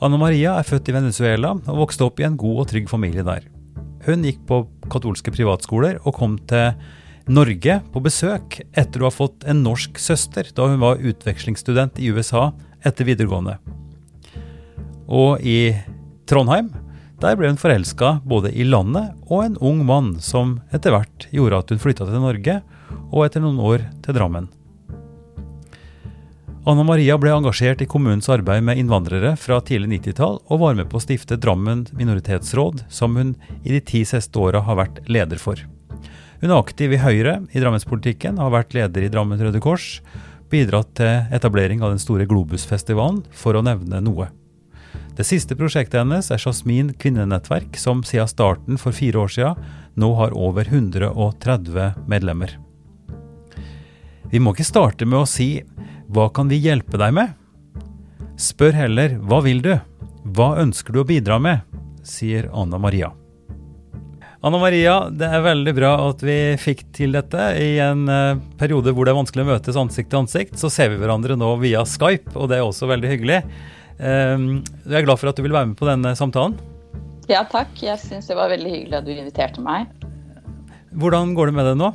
Anne Maria er født i Venezuela og vokste opp i en god og trygg familie der. Hun gikk på katolske privatskoler og kom til Norge på besøk etter å ha fått en norsk søster da hun var utvekslingsstudent i USA etter videregående. Og i Trondheim der ble hun forelska både i landet og en ung mann, som etter hvert gjorde at hun flytta til Norge, og etter noen år til Drammen. Anna Maria ble engasjert i kommunens arbeid med innvandrere fra tidlig 90-tall, og var med på å stifte Drammen minoritetsråd, som hun i de ti siste åra har vært leder for. Hun er aktiv i Høyre i Drammenspolitikken, har vært leder i Drammen Røde Kors, bidratt til etablering av den store Globusfestivalen, for å nevne noe. Det siste prosjektet hennes er Jasmin kvinnenettverk, som siden starten for fire år siden nå har over 130 medlemmer. Vi må ikke starte med å si 'hva kan vi hjelpe deg med'? Spør heller 'hva vil du'? Hva ønsker du å bidra med? sier Anna Maria. Anna Maria, det er veldig bra at vi fikk til dette. I en eh, periode hvor det er vanskelig å møtes ansikt til ansikt, så ser vi hverandre nå via Skype, og det er også veldig hyggelig. Um, jeg er glad for at du vil være med på denne samtalen. Ja, takk. Jeg syns det var veldig hyggelig at du inviterte meg. Hvordan går det med deg nå?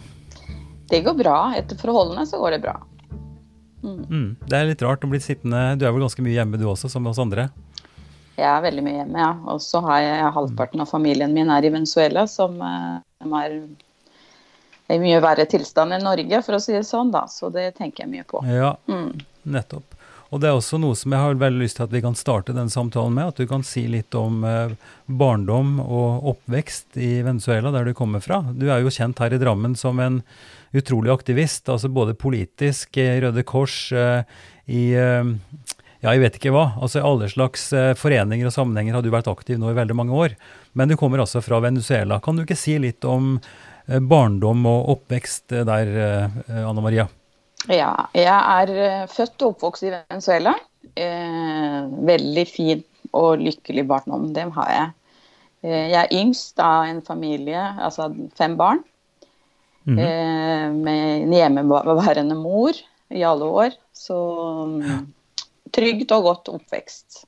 Det går bra. Etter forholdene så går det bra. Mm, det er litt rart å bli sittende Du er vel ganske mye hjemme du også, som oss andre? Jeg er veldig mye hjemme, ja. Og så har jeg halvparten av familien min er i Venezuela, som eh, er i mye verre tilstand enn Norge, for å si det sånn, da. Så det tenker jeg mye på. Ja, Mm. nettopp. Og det er også noe som jeg har veldig lyst til at vi kan starte den samtalen med. At du kan si litt om eh, barndom og oppvekst i Venezuela, der du kommer fra. Du er jo kjent her i Drammen som en utrolig aktivist, altså både politisk, i Røde Kors, eh, i eh, ja, jeg vet ikke hva. Altså alle slags eh, foreninger og sammenhenger har du vært aktiv nå i veldig mange år. Men du kommer altså fra Venezuela. Kan du ikke si litt om eh, barndom og oppvekst eh, der, eh, Anna Maria? Ja, jeg er eh, født og oppvokst i Venezuela. Eh, veldig fin og lykkelig barndom, det har jeg. Eh, jeg er yngst av en familie, altså fem barn. Mhm. eh, med en hjemmeværende mor i alle år. Så mm, trygt og godt oppvekst.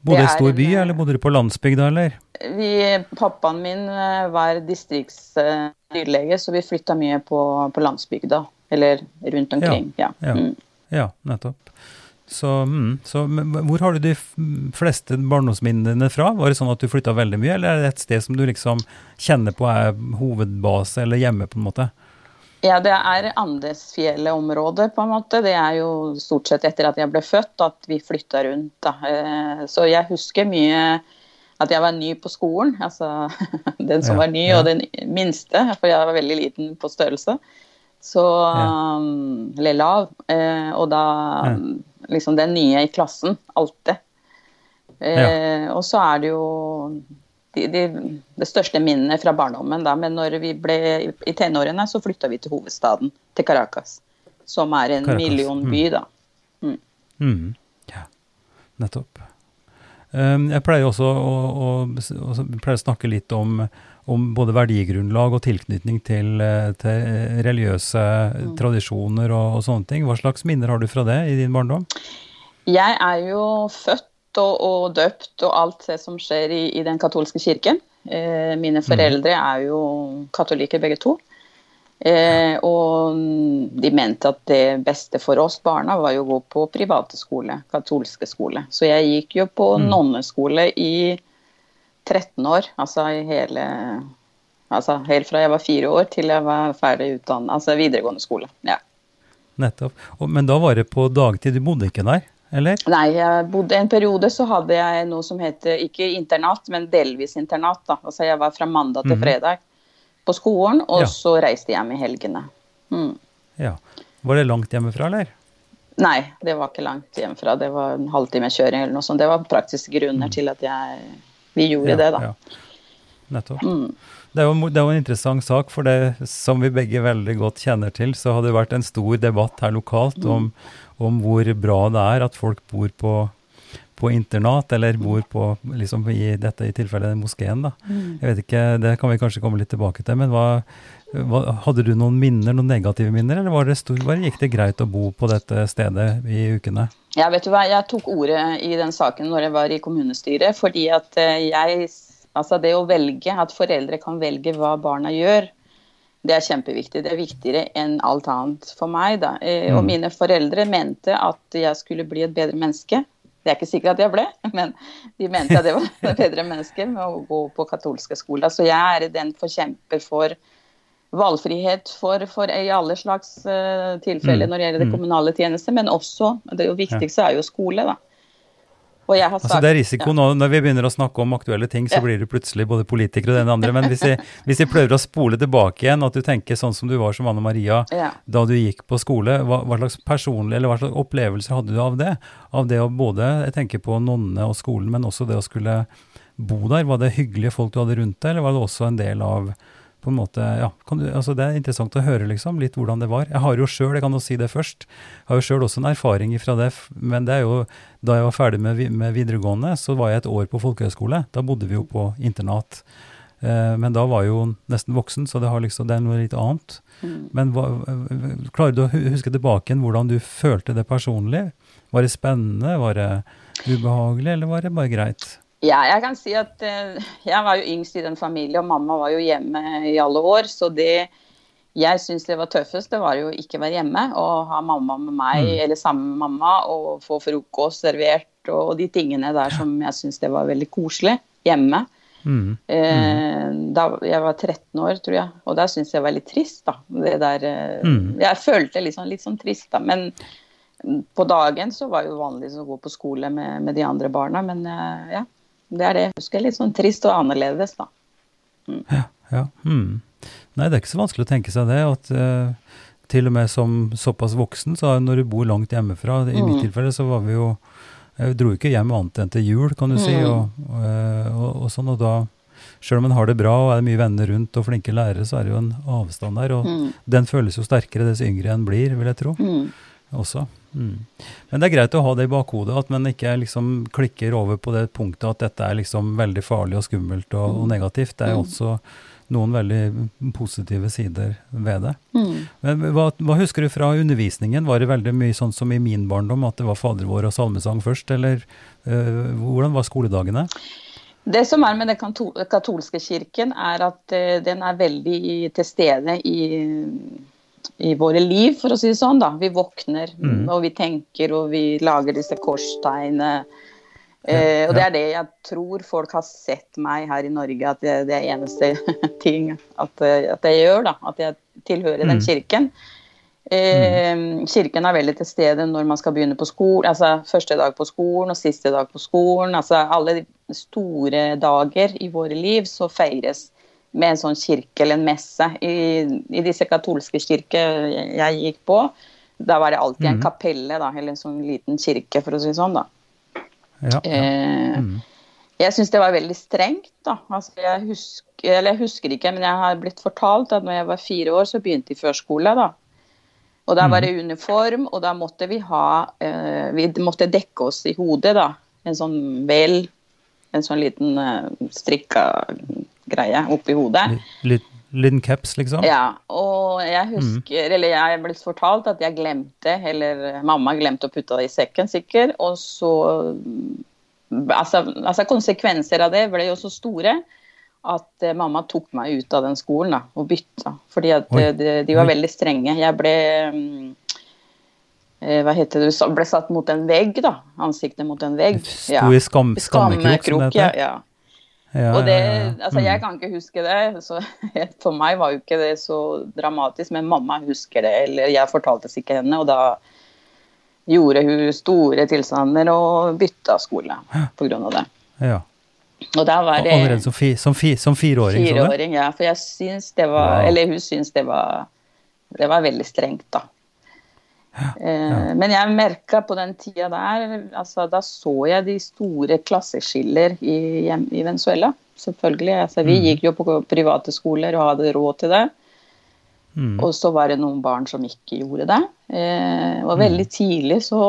Bodde i stor by, eh, eller bodde du på landsbygda, eller? Vi, pappaen min eh, var distriktsdyrlege, så vi flytta mye på, på landsbygda. Eller rundt omkring. Ja. ja. Mm. Ja, nettopp. Så, mm, så hvor har du de fleste barndomsminnene fra? Var det sånn at du flytta veldig mye, eller er det et sted som du liksom kjenner på er hovedbase eller hjemme, på en måte? Ja, det er Andesfjellet-området, på en måte. Det er jo stort sett etter at jeg ble født at vi flytta rundt. Da. Eh, Så jeg husker mye at jeg var ny på skolen. Altså den som Ja, var ny, ja. og den minste, for jeg var veldig liten på størrelse. Så Ja. um, Eller lav. Eh, Og da Ja. Liksom den nye i klassen. Alltid. Eh, Og så er det jo de, de, det største minnet fra barndommen, da. Men når vi ble i, i tenårene, så flytta vi til hovedstaden, til Caracas. Som er en Caracas, millionby, da. Mm. Ja, nettopp. Um, jeg pleier også å, å, å pleier å snakke litt om, om både verdigrunnlag og tilknytning til, eh, til religiøse tradisjoner og, og sånne ting. Hva slags minner har du fra det i din barndom? Jeg er jo født og, og døpt og alt det som skjer i, i den katolske kirken. Eh, mine foreldre er jo katolikker begge to. Eh, og de mente at det beste for oss barna var jo å gå på private skole, katolske skole. Så jeg gikk jo på Mm. nonneskole i 13 år. Altså i hele Altså helt fra jeg var fire år til jeg var ferdig utdannet, altså videregående skole. Ja. Nettopp. Men da var det på dagtid, du bodde ikke der, eller? Nei, jeg bodde en periode så hadde jeg noe som heter ikke internat, men delvis internat. da. Altså Jeg var fra mandag til Mhm. fredag på skolen, og Ja. så reiste jeg hjem i helgene. Mm. Ja. Var det langt hjemmefra, eller? Nei, det var ikke langt hjemmefra. Det var en halvtime kjøring eller noe sånt. Det var praktiske grunner til at jeg, vi gjorde Mm. Ja, det, da. ja. nettopp. Mm. Det er, jo, det er jo en interessant sak, for det som vi begge veldig godt kjenner til, så har det vært en stor debatt her lokalt om, om hvor bra det er at folk bor på, på internat, eller bor på, liksom i dette i tilfellet moskeen. da. Jeg vet ikke, Det kan vi kanskje komme litt tilbake til, men hva, hadde du noen minner, noen negative minner, eller var det stor, bare gikk det greit å bo på dette stedet i ukene? Ja, vet du hva, Jeg tok ordet i den saken når jeg var i kommunestyret, fordi at eh, jeg Altså det å velge, at foreldre kan velge hva barna gjør, det er kjempeviktig. Det er viktigere enn alt annet for meg. da. Eh, Og Mm. mine foreldre mente at jeg skulle bli et bedre menneske. Det er ikke sikkert at jeg ble, men de mente at jeg var et bedre menneske med å gå på katolske skoler. Så jeg er den forkjemper for valgfrihet for, for i alle slags uh, tilfeller Mm. når det gjelder det Mm. kommunale tjenester, men også det viktigste er jo skole. da. Jeg har Altså Det er risiko ja. nå når vi begynner å snakke om aktuelle ting, så Ja. blir det plutselig både politiker og den andre. Men hvis vi, hvis vi prøver å spole tilbake igjen, at du tenker sånn som du var som Anne Maria Ja. da du gikk på skole, hva, hva slags personlig, eller hva slags opplevelser hadde du av det? Av det å både jeg tenker på nonne og skolen, men også det å skulle bo der. Var det hyggelige folk du hadde rundt deg, eller var det også en del av på en måte, ja, kan du, altså Det er interessant å høre liksom, litt hvordan det var. Jeg har jo sjøl, jeg kan jo si det først, jeg har jo sjøl også en erfaring fra det. Men det er jo, da jeg var ferdig med, med videregående, så var jeg et år på folkehøyskole. Da bodde vi jo på internat. Eh, men da var jeg jo nesten voksen, så det, har liksom, det er noe litt annet. Mm. Men hva, klarer du å huske tilbake igjen hvordan du følte det personlig? Var det spennende, var det ubehagelig, eller var det bare greit? Ja, jeg kan si at eh, jeg var jo yngst i den familien, og mamma var jo hjemme i alle år. Så det jeg syns det var tøffest, det var jo ikke være hjemme og ha mamma med meg, Mm. eller sammen med mamma, og få frokost servert og, de tingene der som jeg syns det var veldig koselig hjemme. Mm. Mm. da jeg var 13 år, tror jeg, og da syntes jeg var litt trist, da. Det der, eh, Mm. Jeg følte litt sånn, litt sånn trist, da. Men på dagen så var det jo vanlig å gå på skole med, med de andre barna. Men ja, det er det jeg husker. Litt sånn trist og annerledes, da. Ja. Mm. Nei, det er ikke så vanskelig å tenke seg det. At eh, til og med som såpass voksen, så når du bor langt hjemmefra I mitt Mm. tilfelle så var vi jo Jeg dro ikke hjem annet enn til jul, kan du si. Mm. Og, og, eh, og, og sånn, og da Sjøl om en har det bra og er mye venner rundt og flinke lærere, så er det jo en avstand der. Og Mm. den føles jo sterkere dess yngre en blir, vil jeg tro. Mm. Også. Mm. Men det er greit å ha det i bakhodet, at man ikke liksom klikker over på det punktet at dette er liksom veldig farlig og skummelt og, og negativt. Det er jo Mm. også noen veldig positive sider ved det. Mm. Men hva, hva husker du fra undervisningen? Var det veldig mye sånn som i min barndom, at det var Fader vår og salmesang først, eller øh, hvordan var skoledagene? Det som er med den katolske kirken, er at eh, den er veldig til stede i, i våre liv, for å si det sånn. da. Vi våkner, Mm. og vi tenker, og vi lager disse korstegnene. Eh, og det er det jeg tror folk har sett meg her i Norge, at det, det er eneste ting at, eh, at jeg gjør. da, At jeg tilhører den Mm. kirken. Eh, kirken er veldig til stede når man skal begynne på skolen. altså Første dag på skolen og siste dag på skolen. altså Alle store dager i våre liv så feires med en sånn kirke eller en messe. I, i disse katolske kirker jeg, gikk på, da var det alltid en Mhm. kapelle, da, eller en sånn liten kirke, for å si det sånn. da. Ja, ja. Mm. jeg syns det var veldig strengt. da. Altså, jeg, husker, eller jeg husker ikke, men jeg har blitt fortalt at når jeg var fire år, så begynte jeg i førskole. da. Og da var det uniform, og da måtte vi ha eh, Vi måtte dekke oss i hodet, da. En sånn vel En sånn liten eh, strikka greie oppi hodet. Litt, liten caps, liksom? Ja, og jeg husker, eller jeg er blitt fortalt at jeg glemte, eller mamma glemte å putte det i sekken sikkert, og så altså, altså konsekvenser av det ble jo så store at eh, mamma tok meg ut av den skolen da, og bytta, fordi at eh, de, de var veldig strenge. Jeg ble mm, eh, hva heter det, ble satt mot en vegg, da. Ansiktet mot en vegg. Sto i skam, skammekrok, som det ja, heter? ja. Ja, Og det, altså Mm. Jeg kan ikke huske det, så for meg var jo ikke det så dramatisk. Men mamma husker det, eller jeg fortalte det ikke henne, og da gjorde hun store tilstander og bytta skole pga. det. ja. Og da var det Allerede som, fi, som, fi, som fireåring? fireåring, ja. For jeg syns det var. Eller hun syns det var Det var veldig strengt, da. Eh, Men jeg merka på den tida der altså Da så jeg de store klasseskiller i, i Venezuela. selvfølgelig. Altså, vi gikk jo på private skoler og hadde råd til det. Mm. Og så var det noen barn som ikke gjorde det. Eh, og veldig tidlig så,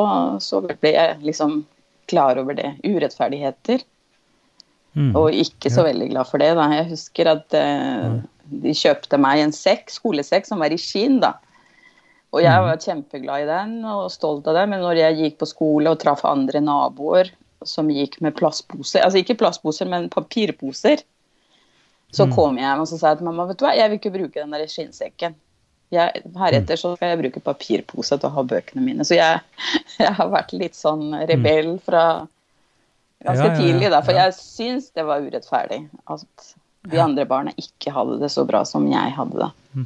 så ble jeg liksom klar over det. Urettferdigheter. Mm. Og ikke så veldig glad for det. da. Jeg husker at eh, de kjøpte meg en sekk, skolesekk som var i skinn. da. Og jeg var kjempeglad i den og stolt av det, men når jeg gikk på skole og traff andre naboer som gikk med plastposer, altså ikke plastposer, men papirposer, så kom jeg hjem og så sa jeg til mamma vet du hva, jeg vil ikke bruke den der skinnsekken. Jeg, heretter så skal jeg bruke papirpose til å ha bøkene mine. Så jeg, jeg har vært litt sånn rebell fra ganske Ja, ja, ja, tidlig, da. For jeg syns det var urettferdig at de andre barna ikke hadde det så bra som jeg hadde det.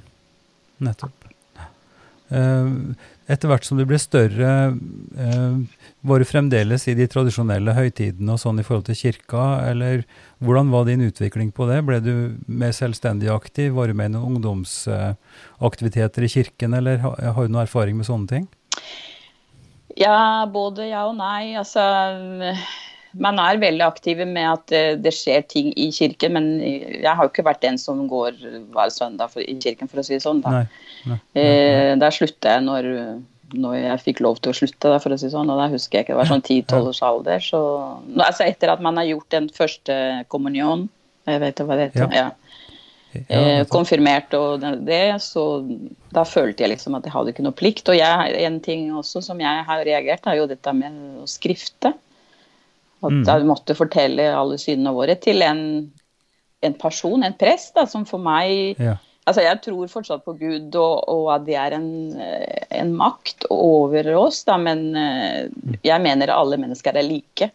Nettopp. Eh, Etter hvert som du ble større, eh, var du fremdeles i de tradisjonelle høytidene og sånn i forhold til kirka, eller hvordan var din utvikling på det? Ble du mer selvstendig aktiv? Var du med i noen ungdomsaktiviteter i kirken, eller har, du noe erfaring med sånne ting? Ja, både ja og nei. Altså, man er veldig aktive med at det, det skjer ting i kirken, men jeg har jo ikke vært den som går hver søndag for, i kirken, for å si det sånn. da. Nei. nei. Eh, der slutta jeg når, når jeg fikk lov til å slutte, da, for å si det sånn. Og da husker jeg ikke, det var sånn 10-12 års alder. Så, altså etter at man har gjort den første kommunion, jeg vet hva det heter, Ja. ja. Ja, eh, konfirmert og det, det, så da følte jeg liksom at jeg hadde ikke noe plikt. Og jeg, en ting også som jeg har reagert, er jo dette med å skrifte. At Mm. jeg måtte fortelle alle syndene våre til en, en person, en prest, da, som for meg ja. Altså, jeg tror fortsatt på Gud, og, og at det er en, eh, en makt over oss, da, men eh, jeg mener alle mennesker er like.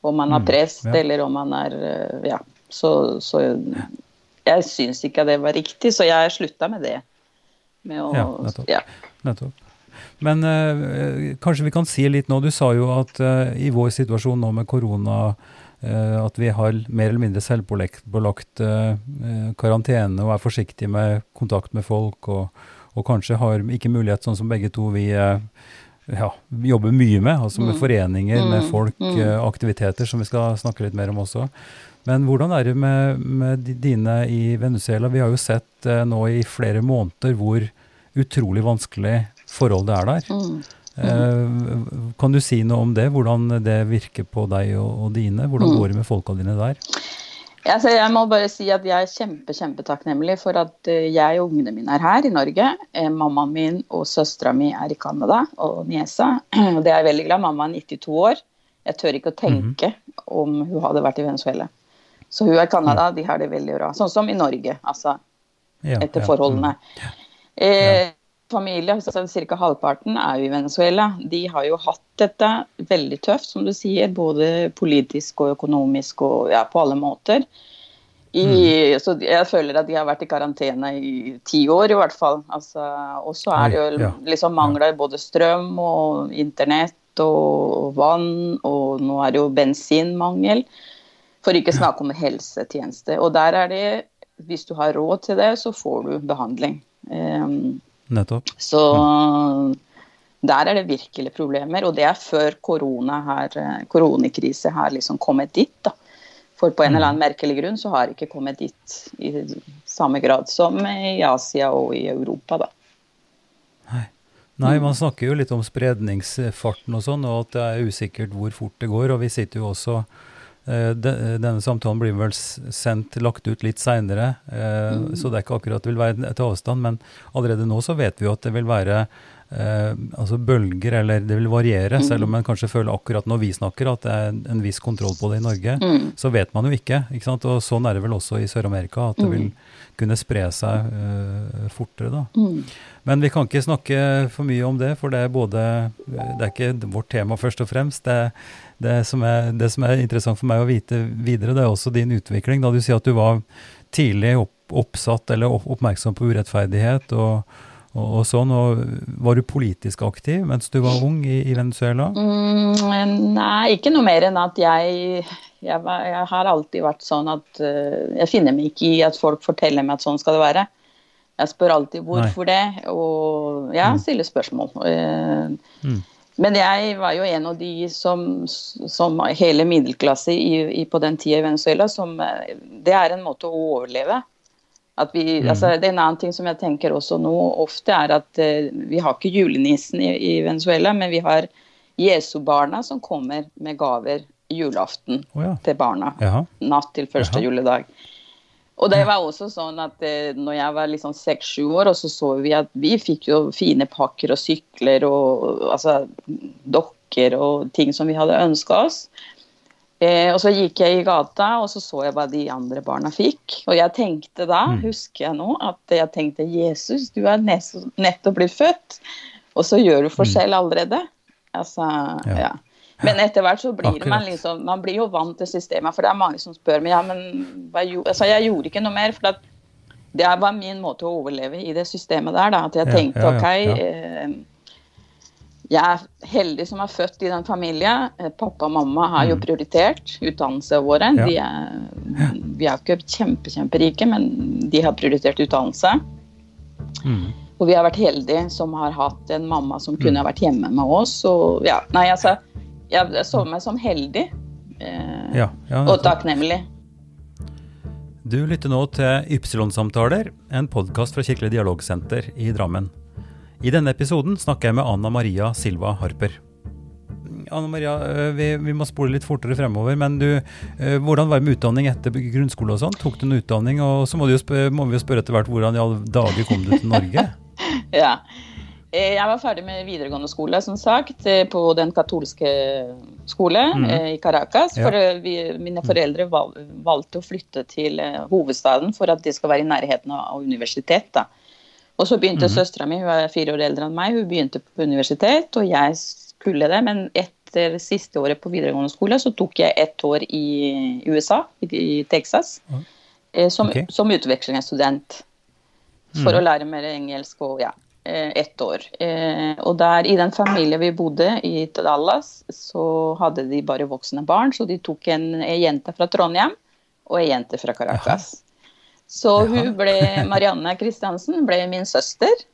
Om man er Mm, prest, ja. eller om man er eh, Ja. Så, så jeg syns ikke at det var riktig, så jeg slutta med det. Med å, Ja, nettopp. ja. Nettopp. Men eh, kanskje vi kan si litt nå, du sa jo at eh, i vår situasjon nå med korona, eh, at vi har mer eller mindre selvpålagt karantene og er forsiktige med kontakt med folk, og, og kanskje har ikke mulighet, sånn som begge to vi ja, jobber mye med, altså med Mm. foreninger, med Mm, folk, mm. aktiviteter, som vi skal snakke litt mer om også. Men hvordan er det med, med dine i Venezuela? Vi har jo sett nå i flere måneder hvor utrolig vanskelig forhold det er der. Mm. Eh, kan du si noe om det, hvordan det virker på deg og, og dine? Hvordan Mm. går det med folka dine der? Altså, jeg må bare si at jeg er kjempe, kjempetakknemlig for at eh, jeg og ungene mine er her i Norge. Eh, mammaen min og søstera mi er i Canada og niesa. Og det er jeg veldig glad. Mamma er 92 år. Jeg tør ikke å tenke om hun hadde vært i Venezuela. Så hun er i Canada, de har det veldig bra. Sånn som i Norge, altså Ja, etter ja, forholdene. Eh, familie, altså Ca. halvparten er jo i Venezuela. De har jo hatt dette veldig tøft, som du sier, både politisk og økonomisk og ja, på alle måter. I, Så jeg føler at de har vært i karantene i ti år, i hvert fall. Altså, og så er det jo ja. liksom mangler både strøm og internett og vann, og nå er det jo bensinmangel. For ikke snakke om helsetjeneste. Og der er det, hvis du har råd til det, så får du behandling. Ehm, Nettopp. så der er det virkelig problemer, og det er før korona her, eh, koronakrise har liksom kommet dit. da. For på en eller annen merkelig grunn så har det ikke kommet dit i samme grad som i Asia og i Europa. da. Nei, Nei, man snakker jo litt om spredningsfarten og sånn, og at det er usikkert hvor fort det går. Og vi sitter jo også Denne samtalen blir vel sendt, lagt ut litt seinere, eh, Mm. så det er ikke akkurat det vil være til avstand. Men allerede nå så vet vi jo at det vil være eh, altså bølger, eller det vil variere. Selv om man kanskje føler akkurat når vi snakker at det er en, en viss kontroll på det i Norge, Mm. så vet man jo ikke. ikke sant? Og sånn er det vel også i Sør-Amerika, at det vil kunne spre seg eh, fortere. da. Mm. Men vi kan ikke snakke for mye om det, for det er både Det er ikke vårt tema først og fremst. Det, det, som er, det som er interessant for meg å vite videre, det er også din utvikling. Da du sier at du var tidlig opp, oppsatt eller opp, oppmerksom på urettferdighet og, og, og sånn. og Var du politisk aktiv mens du var ung i, i Venezuela? Mm, nei, ikke noe mer enn at jeg jeg, var, jeg har alltid vært sånn at uh, jeg finner meg ikke i at folk forteller meg at sånn skal det være. Jeg spør alltid hvorfor det, og jeg stiller spørsmål. Uh, Mm. Men jeg var jo en av de som, som hele middelklasse i, i, på den tida i Venezuela som eh, Det er en måte å overleve. Vi, altså, det er En annen ting som jeg tenker også nå ofte, er at eh, vi har ikke julenissen i, i Venezuela, men vi har Jesu-barna som kommer med gaver julaften oh, ja. til barna. Jaha. Natt til første Jaha. juledag. Og det var også sånn at eh, når jeg var liksom seks-sju år, og så så vi at vi fikk jo fine pakker og sykler og altså dokker og ting som vi hadde ønska oss. Eh, og så gikk jeg i gata, og så så jeg hva de andre barna fikk. Og jeg tenkte da, Mm. husker jeg nå, at jeg tenkte Jesus, du er nettopp blitt født, og så gjør du forskjell allerede. Altså, Ja. ja. Men etter hvert så blir man liksom Man blir jo vant til systemet, for det er mange som spør meg ja, men altså, jeg gjorde ikke noe mer. for at det var min måte å overleve i det systemet der. da, At jeg tenkte ja, ja, ok ja. eh, Jeg er heldig som er født i den familien. Eh, Pappa og mamma har jo prioritert utdannelse våre. Mm. De er, vi er ikke kjempe, kjemperike, men de har prioritert utdannelse. Mm. Og vi har vært heldige som har hatt en mamma som Mm. kunne ha vært hjemme med oss. Og ja, nei, altså, jeg så meg som heldig. Eh, Ja, ja, og takknemlig. Du lytter nå til Ypsilon-samtaler, en podkast fra Kirkelig dialogsenter i Drammen. I denne episoden snakker jeg med Anna Maria Silva Harper. Anna Maria, øh, vi, vi må spole litt fortere fremover, men du, øh, hvordan var det med utdanning etter grunnskole og sånn? Tok du en utdanning, og så må, jo må vi jo spørre etter hvert hvordan i alle dager kom du til Norge? Ja. Eh, Jeg var ferdig med videregående skole, som sagt, eh, på den katolske skole mm. i Caracas. For eh, vi, mine foreldre valg, valgte å flytte til eh, hovedstaden for at de skal være i nærheten av universitet. da. Og så begynte mm. søstera mi, hun er fire år eldre enn meg, hun begynte på universitet, og jeg skulle det. Men etter siste året på videregående skole så tok jeg ett år i USA, i, Texas, mm. som, okay. som utvekslingsstudent. For å lære mer engelsk og ja, eh, ett år. Eh, og der, i den familien vi bodde i Dallas, så hadde de bare voksne barn, så de tok en, en jente fra Trondheim og en jente fra Caracas. Så hun ble, Marianne Kristiansen ble min søster.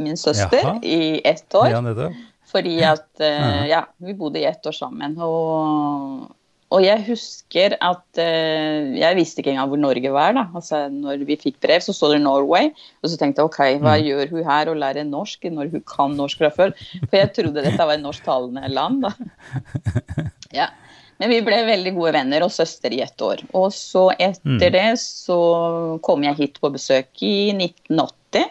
Min søster Jaha. i ett år. Ja. Fordi at eh, Ja, vi bodde i ett år sammen. Og, og jeg husker at eh, Jeg visste ikke engang hvor Norge var. da. Altså, når vi fikk brev, så sto det Norway. Og så tenkte jeg OK, hva gjør hun her og lærer norsk når hun kan norsk fra før? For jeg trodde dette var et norsktalende land. da. Ja. Men vi ble veldig gode venner og søster i ett år. Og så etter det så kom jeg hit på besøk i 1980.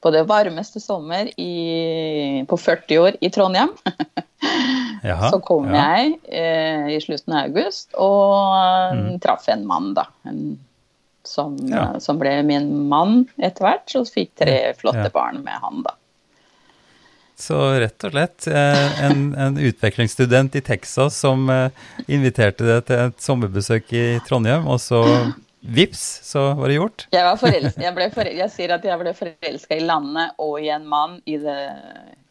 På det varmeste sommer i, på 40 år i Trondheim. Jaha, så kom ja. jeg eh, i slutten av august og mm. traff en mann, da. En, som, Ja. eh, som ble min mann etter hvert, Så fikk tre flotte Ja. barn med han, da. Så rett og slett eh, en, en utvekslingsstudent i Texas som eh, inviterte deg til et sommerbesøk i Trondheim, og så vips, så var det gjort. Jeg, var forelsket, jeg, jeg sier at jeg ble forelska i landet og i en mann i det,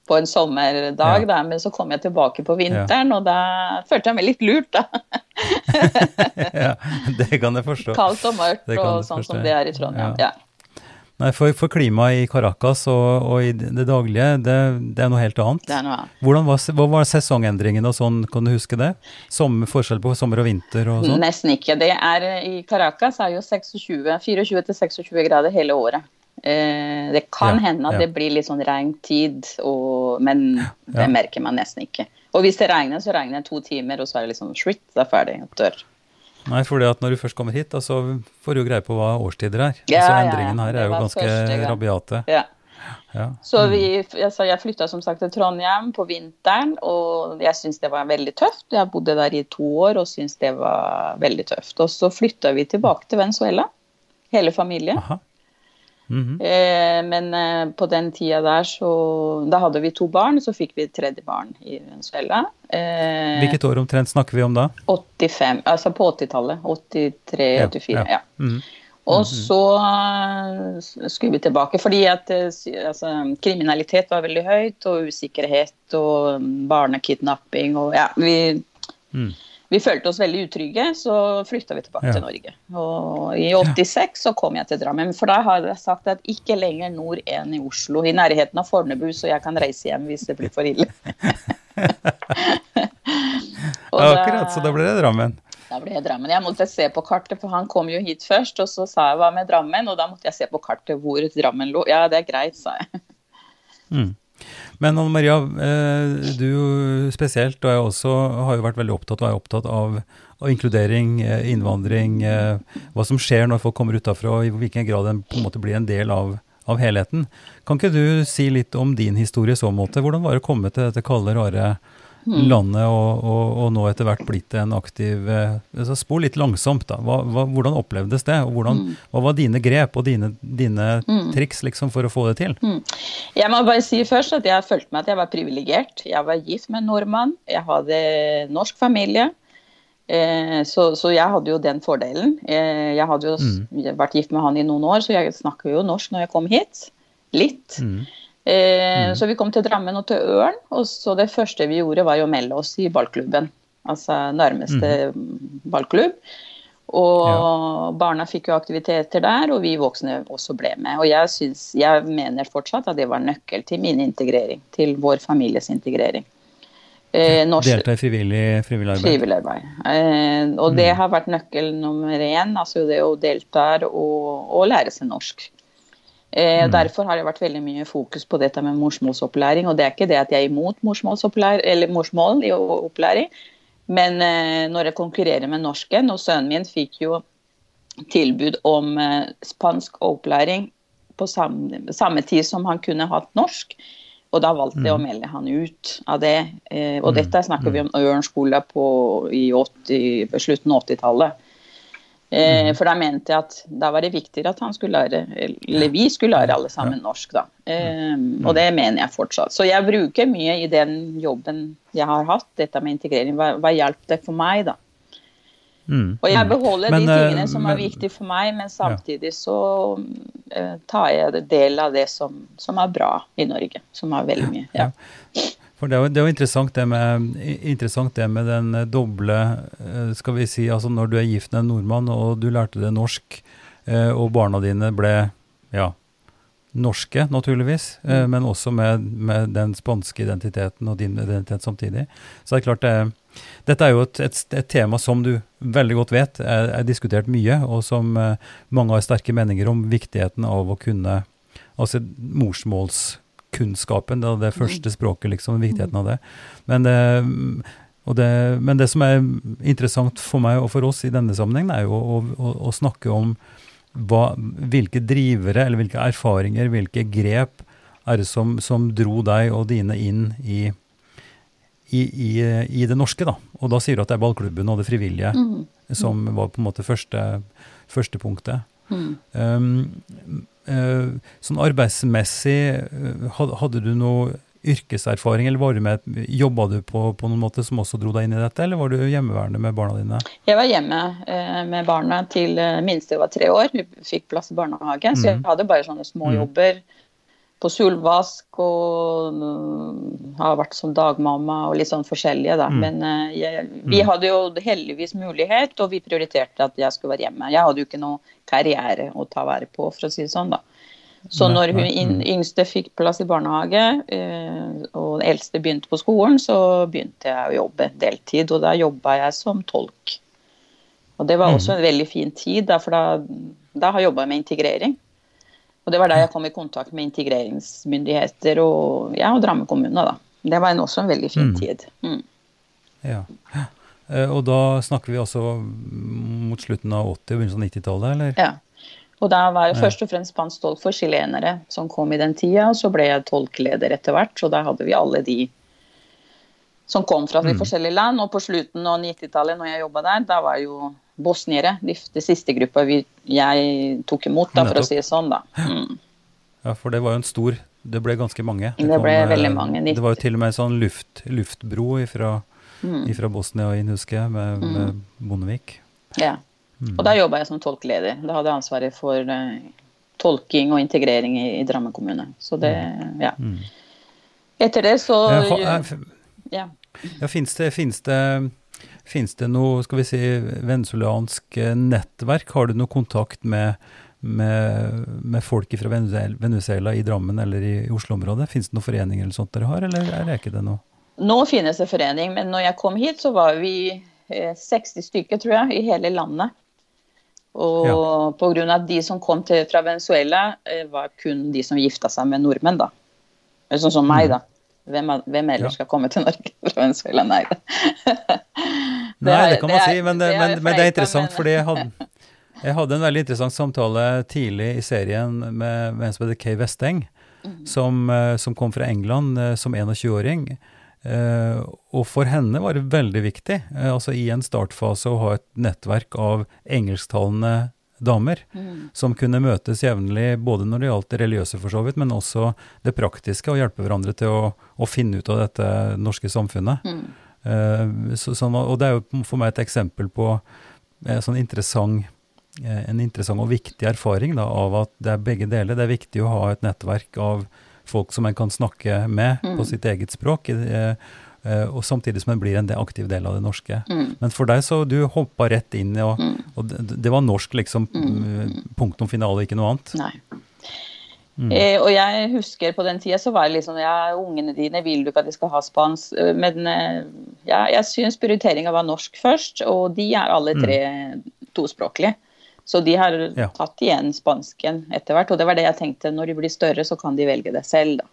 på en sommerdag, Ja. da, men så kom jeg tilbake på vinteren, og da følte jeg meg litt lurt, da. ja, det kan jeg forstå. Kaldt og mørkt og sånn som det er i Trondheim. Ja. Ja. Nei, for, for klimaet i Caracas og, og i det daglige, det, det er noe helt annet. Det er noe annet. Hvordan var, hva var sesongendringene og sånn, kan du huske det? Sommer, forskjell på sommer og vinter og sånn? Nesten ikke. Det er, I Caracas er jo 26, 24-26 grader hele året. Eh, det kan Ja, hende at ja. det blir litt sånn regntid, og, men det Ja. merker man nesten ikke. Og hvis det regner, så regner det to timer, og så er det liksom shit, det er ferdig. Dør. Nei, for det når du først kommer hit, da, så får du jo greie på hva årstider er. Ja, altså. Endringene her Det er jo ganske rabiate. Ja. Ja. Så vi, altså jeg flytta som sagt til Trondheim på vinteren, og jeg syns det var veldig tøft. Jeg bodde der i to år og syntes det var veldig tøft. Og så flytta vi tilbake til Venezuela, hele familien. Aha. Mhm. Eh, men eh, på den tida der så Da hadde vi to barn, så fikk vi et tredje barn i Venezuela. Eh, Hvilket år omtrent snakker vi om da? 85, altså på 80-tallet. 83-84. Ja, ja. ja. -hmm. Og så eh, skulle vi tilbake, fordi at eh, altså, kriminalitet var veldig høyt, og usikkerhet og mm, barnekidnapping og ja, vi, Mm. Vi følte oss veldig utrygge, så flytta vi tilbake Ja. til Norge. Og i 86 så kom jeg til Drammen, for da har jeg sagt at ikke lenger nord enn i Oslo, i nærheten av Fornebu, så jeg kan reise hjem hvis det blir for ille. Og Ja, akkurat, så da ble det Drammen. Da ble det Drammen. Jeg måtte se på kartet, for han kom jo hit først. Og så sa jeg hva med Drammen, og da måtte jeg se på kartet hvor Drammen lå. Ja, det er greit, sa jeg. Mm. Men Anne Maria, eh, du spesielt og jeg også har jo vært veldig opptatt og er opptatt av, av inkludering, eh, innvandring, eh, hva som skjer når folk kommer utafra, i hvilken grad den på en måte blir en del av, av helheten. Kan ikke du si litt om din historie i så måte? Hvordan var det å komme til dette kalde, rare og, og, og nå etter hvert blitt en aktiv eh, altså Spor litt langsomt, da. Hva, hva, hvordan opplevdes det? og hvordan, Hva var dine grep og dine, dine triks liksom for å få det til? Jeg må bare si først at jeg følte meg at jeg var privilegert. Jeg var gift med en nordmann. Jeg hadde norsk familie. Eh, så, så jeg hadde jo den fordelen. Eh, jeg hadde jo s- vært gift med han i noen år, så jeg snakker jo norsk når jeg kom hit. Litt. Eh, Så vi kom til Drammen og til Ørn, og så det første vi gjorde var å melde oss i ballklubben. Altså nærmeste ballklubb. Og barna fikk jo aktiviteter der, og vi voksne også ble med. Og jeg, synes, jeg mener fortsatt at det var nøkkel til min integrering, til vår families integrering. Eh, norsk- Delta i frivillig, frivillig arbeid? Frivillig arbeid. Eh, og det har vært nøkkel nummer én, altså det å delta og, og lære seg norsk. Eh, Derfor har det vært veldig mye fokus på dette med morsmålsopplæring. Og det er ikke det at jeg er imot eller morsmål i opplæring, men eh, når jeg konkurrerer med norsken, og sønnen min fikk jo tilbud om eh, spansk opplæring på samme, samme tid som han kunne hatt norsk. Og da valgte jeg å melde han ut av det. Og dette snakker vi om Ørn skole på i 80, på slutten av 80-tallet. Eh, For da mente jeg at da var det viktigere at han skulle lære, eller vi skulle lære alle sammen norsk, da. Eh, og det mener jeg fortsatt. Så jeg bruker mye i den jobben jeg har hatt, dette med integrering. Hva, hva hjalp det for meg, da? Mm. Og jeg beholder Men, de eh, tingene som er viktige for meg, men samtidig så eh, tar jeg del av det som, som er bra i Norge, som er veldig mye. Ja. For det er, jo, det er jo interessant det med, interessant det med den eh, doble eh, Skal vi si, altså når du er gift med en nordmann og du lærte det norsk, eh, og barna dine ble ja, norske, naturligvis, mm. men også med, med den spanske identiteten og din identitet samtidig. Så det er klart det Dette er jo et, et, et tema som du veldig godt vet er, er diskutert mye, og som mange har sterke meninger om viktigheten av å kunne Altså morsmålskunnskapen, det, det første språket, liksom, viktigheten av det. Men det, det, men det som er interessant for meg og for oss i denne sammenhengen, er jo å, å, å snakke om hva, hvilke drivere eller hvilke erfaringer, hvilke grep er det som, som dro deg og dine inn i, i, i, i det norske. da. Og da sier du at det er ballklubben og det frivillige som var på en måte første, første punktet. Um, eh, sånn arbeidsmessig, eh, hadde du noe yrkeserfaring, eller var du med, jobba du på, på noen måte som også dro deg inn i dette, eller var du hjemmeværende med barna dine? Jeg var hjemme eh, med barna til eh, minste var tre år. Vi fikk plass i barnehage, så jeg hadde bare sånne små jobber på solvask og mm, har vært som dagmamma og litt sånn forskjellige, da. Men eh, jeg, vi hadde jo heldigvis mulighet, og vi prioriterte at jeg skulle være hjemme. Jeg hadde jo ikke noe karriere å ta vare på, for å si det sånn, da. Så når hun nei, yngste fikk plass i barnehage, eh, og den eldste begynte på skolen, så begynte jeg å jobbe deltid, og da jobba jeg som tolk. Og det var også en veldig fin tid, da, for da, da har jeg jobba med integrering. Og det var da jeg kom i kontakt med integreringsmyndigheter og, ja, og Drammen kommune. da. Det var en, også en veldig fin tid. Mm. Ja. Eh, Og da snakker vi altså mot slutten av 80- og begynnelsen av 90-tallet, eller? Ja. Og da var jeg først og fremst spansk tolk for chilenere som kom i den tida, så ble jeg tolkleder etter hvert, så da hadde vi alle de som kom fra de forskjellige land. Og på slutten av 90-tallet, når jeg jobba der, da var jo bosniere de, de siste gruppa vi, jeg tok imot, da, for å si det sånn. da. Mm. Ja, for det var jo en stor Det ble ganske mange. Det ble kom, veldig mange, Det var jo til og med en sånn luft, luftbro ifra, ifra Bosnia inn, husker jeg, med, med Bondevik. Ja. Og da jobba jeg som tolkleder. Da hadde jeg ansvaret for uh, tolking og integrering i, i Drammen kommune. Så det, ja. Etter det så Eh, ha- eh, ja. Ja, det, finnes det, finnes det noe skal vi si, venezuelansk eh, nettverk? Har du noe kontakt med, med, med folk fra Venezuela, Venezuela i Drammen eller i, i Oslo-området? Fins det noen foreninger eller sånt dere har, eller er det ikke det noe? Nå finnes det forening, men når jeg kom hit, så var vi eh, 60 stykker, tror jeg, i hele landet. Og Ja. på grunn av de som kom til, fra Venezuela, eh, var kun de som gifta seg med nordmenn, da. Sånn som meg, da. Hvem, hvem ellers Mm. Ja. skal komme til Norge fra Venezuela? Nei da. Nei, det kan man si, men det, er men, men det er interessant, fordi jeg hadde, jeg hadde en veldig interessant samtale tidlig i serien med, med en som heter Kay Westeng, Mhm. som, eh, som kom fra England eh, som 21-åring. Eh, og for henne var det veldig viktig, altså i en startfase, å ha et nettverk av engelsktalende damer mm. som kunne møtes jevnlig, både når det gjaldt det religiøse for så vidt, men også det praktiske, og hjelpe hverandre til å, å finne ut av dette norske samfunnet. Mm. Eh, så, sånn, og det er jo for meg et eksempel på eh, sånn interessant, eh, en interessant og viktig erfaring da, av at det er begge deler. Det er viktig å ha et nettverk av folk som en kan snakke med på sitt eget språk, og samtidig som en blir en del- aktiv del av det norske. Mm. Men for deg så du hoppa rett inn, i, og, og det, det var norsk liksom, mm. punktum finale, ikke noe annet. Nei. Mm. Eh, og jeg husker på den tida så var det liksom ja, ungene dine vil du ikke at de skal ha spansk. Eh, Men eh, ja, jeg syns prioriteringa var norsk først, og de er alle tre tospråklige. Så de har Mm. Ja. tatt igjen spansken etter hvert. Og det var det jeg tenkte, når de blir større, så kan de velge det selv, da.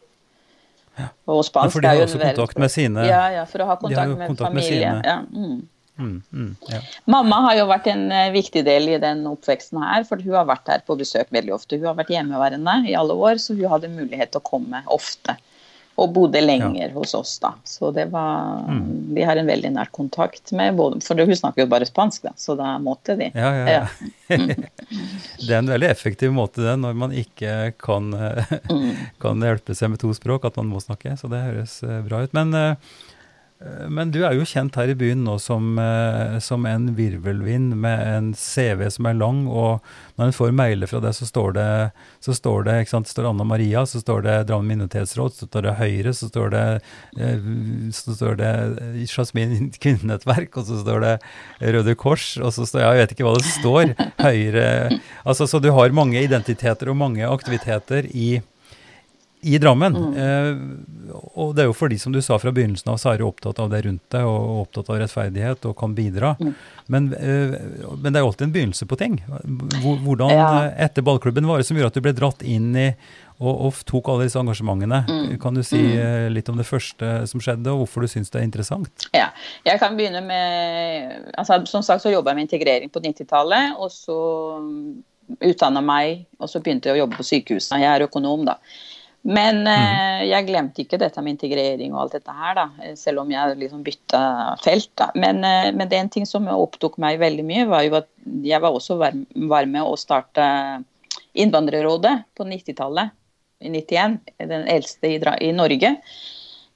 Og Ja, spansk for de er har jo også kontakt med sine Ja, ja, for å ha kontakt med kontakt med familie. sine. Ja, mm. Mm, mm, ja. Mamma har jo vært en eh, viktig del i den oppveksten her, for hun har vært her på besøk veldig ofte. Hun har vært hjemmeværende i alle år, så hun hadde mulighet til å komme ofte. Og bodde lenger hos oss, da. Så det var Mm. Vi har en veldig nær kontakt med både For hun snakker jo bare spansk, da, så da måtte de. Ja, ja, ja. det er en veldig effektiv måte det, når man ikke kan, eh, kan hjelpe seg med to språk, at man må snakke. Så det høres eh, bra ut. Men, men du er jo kjent her i byen nå som, eh, som en virvelvind med en CV som er lang, og når en får mailer fra deg, så står det, så står det ikke sant, står Anna Maria, så står det Drammen minoritetsråd, så står det Høyre, så står det, eh, så står det Jasmin kvinnenettverk, og så står det Røde Kors, og så står Jeg vet ikke hva det står. Høyre Altså, så du har mange identiteter og mange aktiviteter i i Drammen. Eh, og det er jo fordi, som du sa fra begynnelsen av, så er du opptatt av det rundt deg, og opptatt av rettferdighet og kan bidra. Men, eh, men det er jo alltid en begynnelse på ting. Hvordan, Ja. eh, etter ballklubben, var det som gjorde at du ble dratt inn i og, og tok alle disse engasjementene? Kan du si eh, litt om det første som skjedde, og hvorfor du syns det er interessant? Ja, jeg kan begynne med altså, Som sagt så jobba jeg med integrering på 90-tallet. Og så utdanna meg, og så begynte jeg å jobbe på sykehuset. Jeg er økonom, da. Men eh, jeg glemte ikke dette med integrering og alt dette her, da. eh, Selv om jeg liksom bytta felt. da. Men, eh, men det er en ting som opptok meg veldig mye, var jo at jeg var også var, var med å starte Innvandrerrådet på 90-tallet. I 91. Den eldste i, i Norge.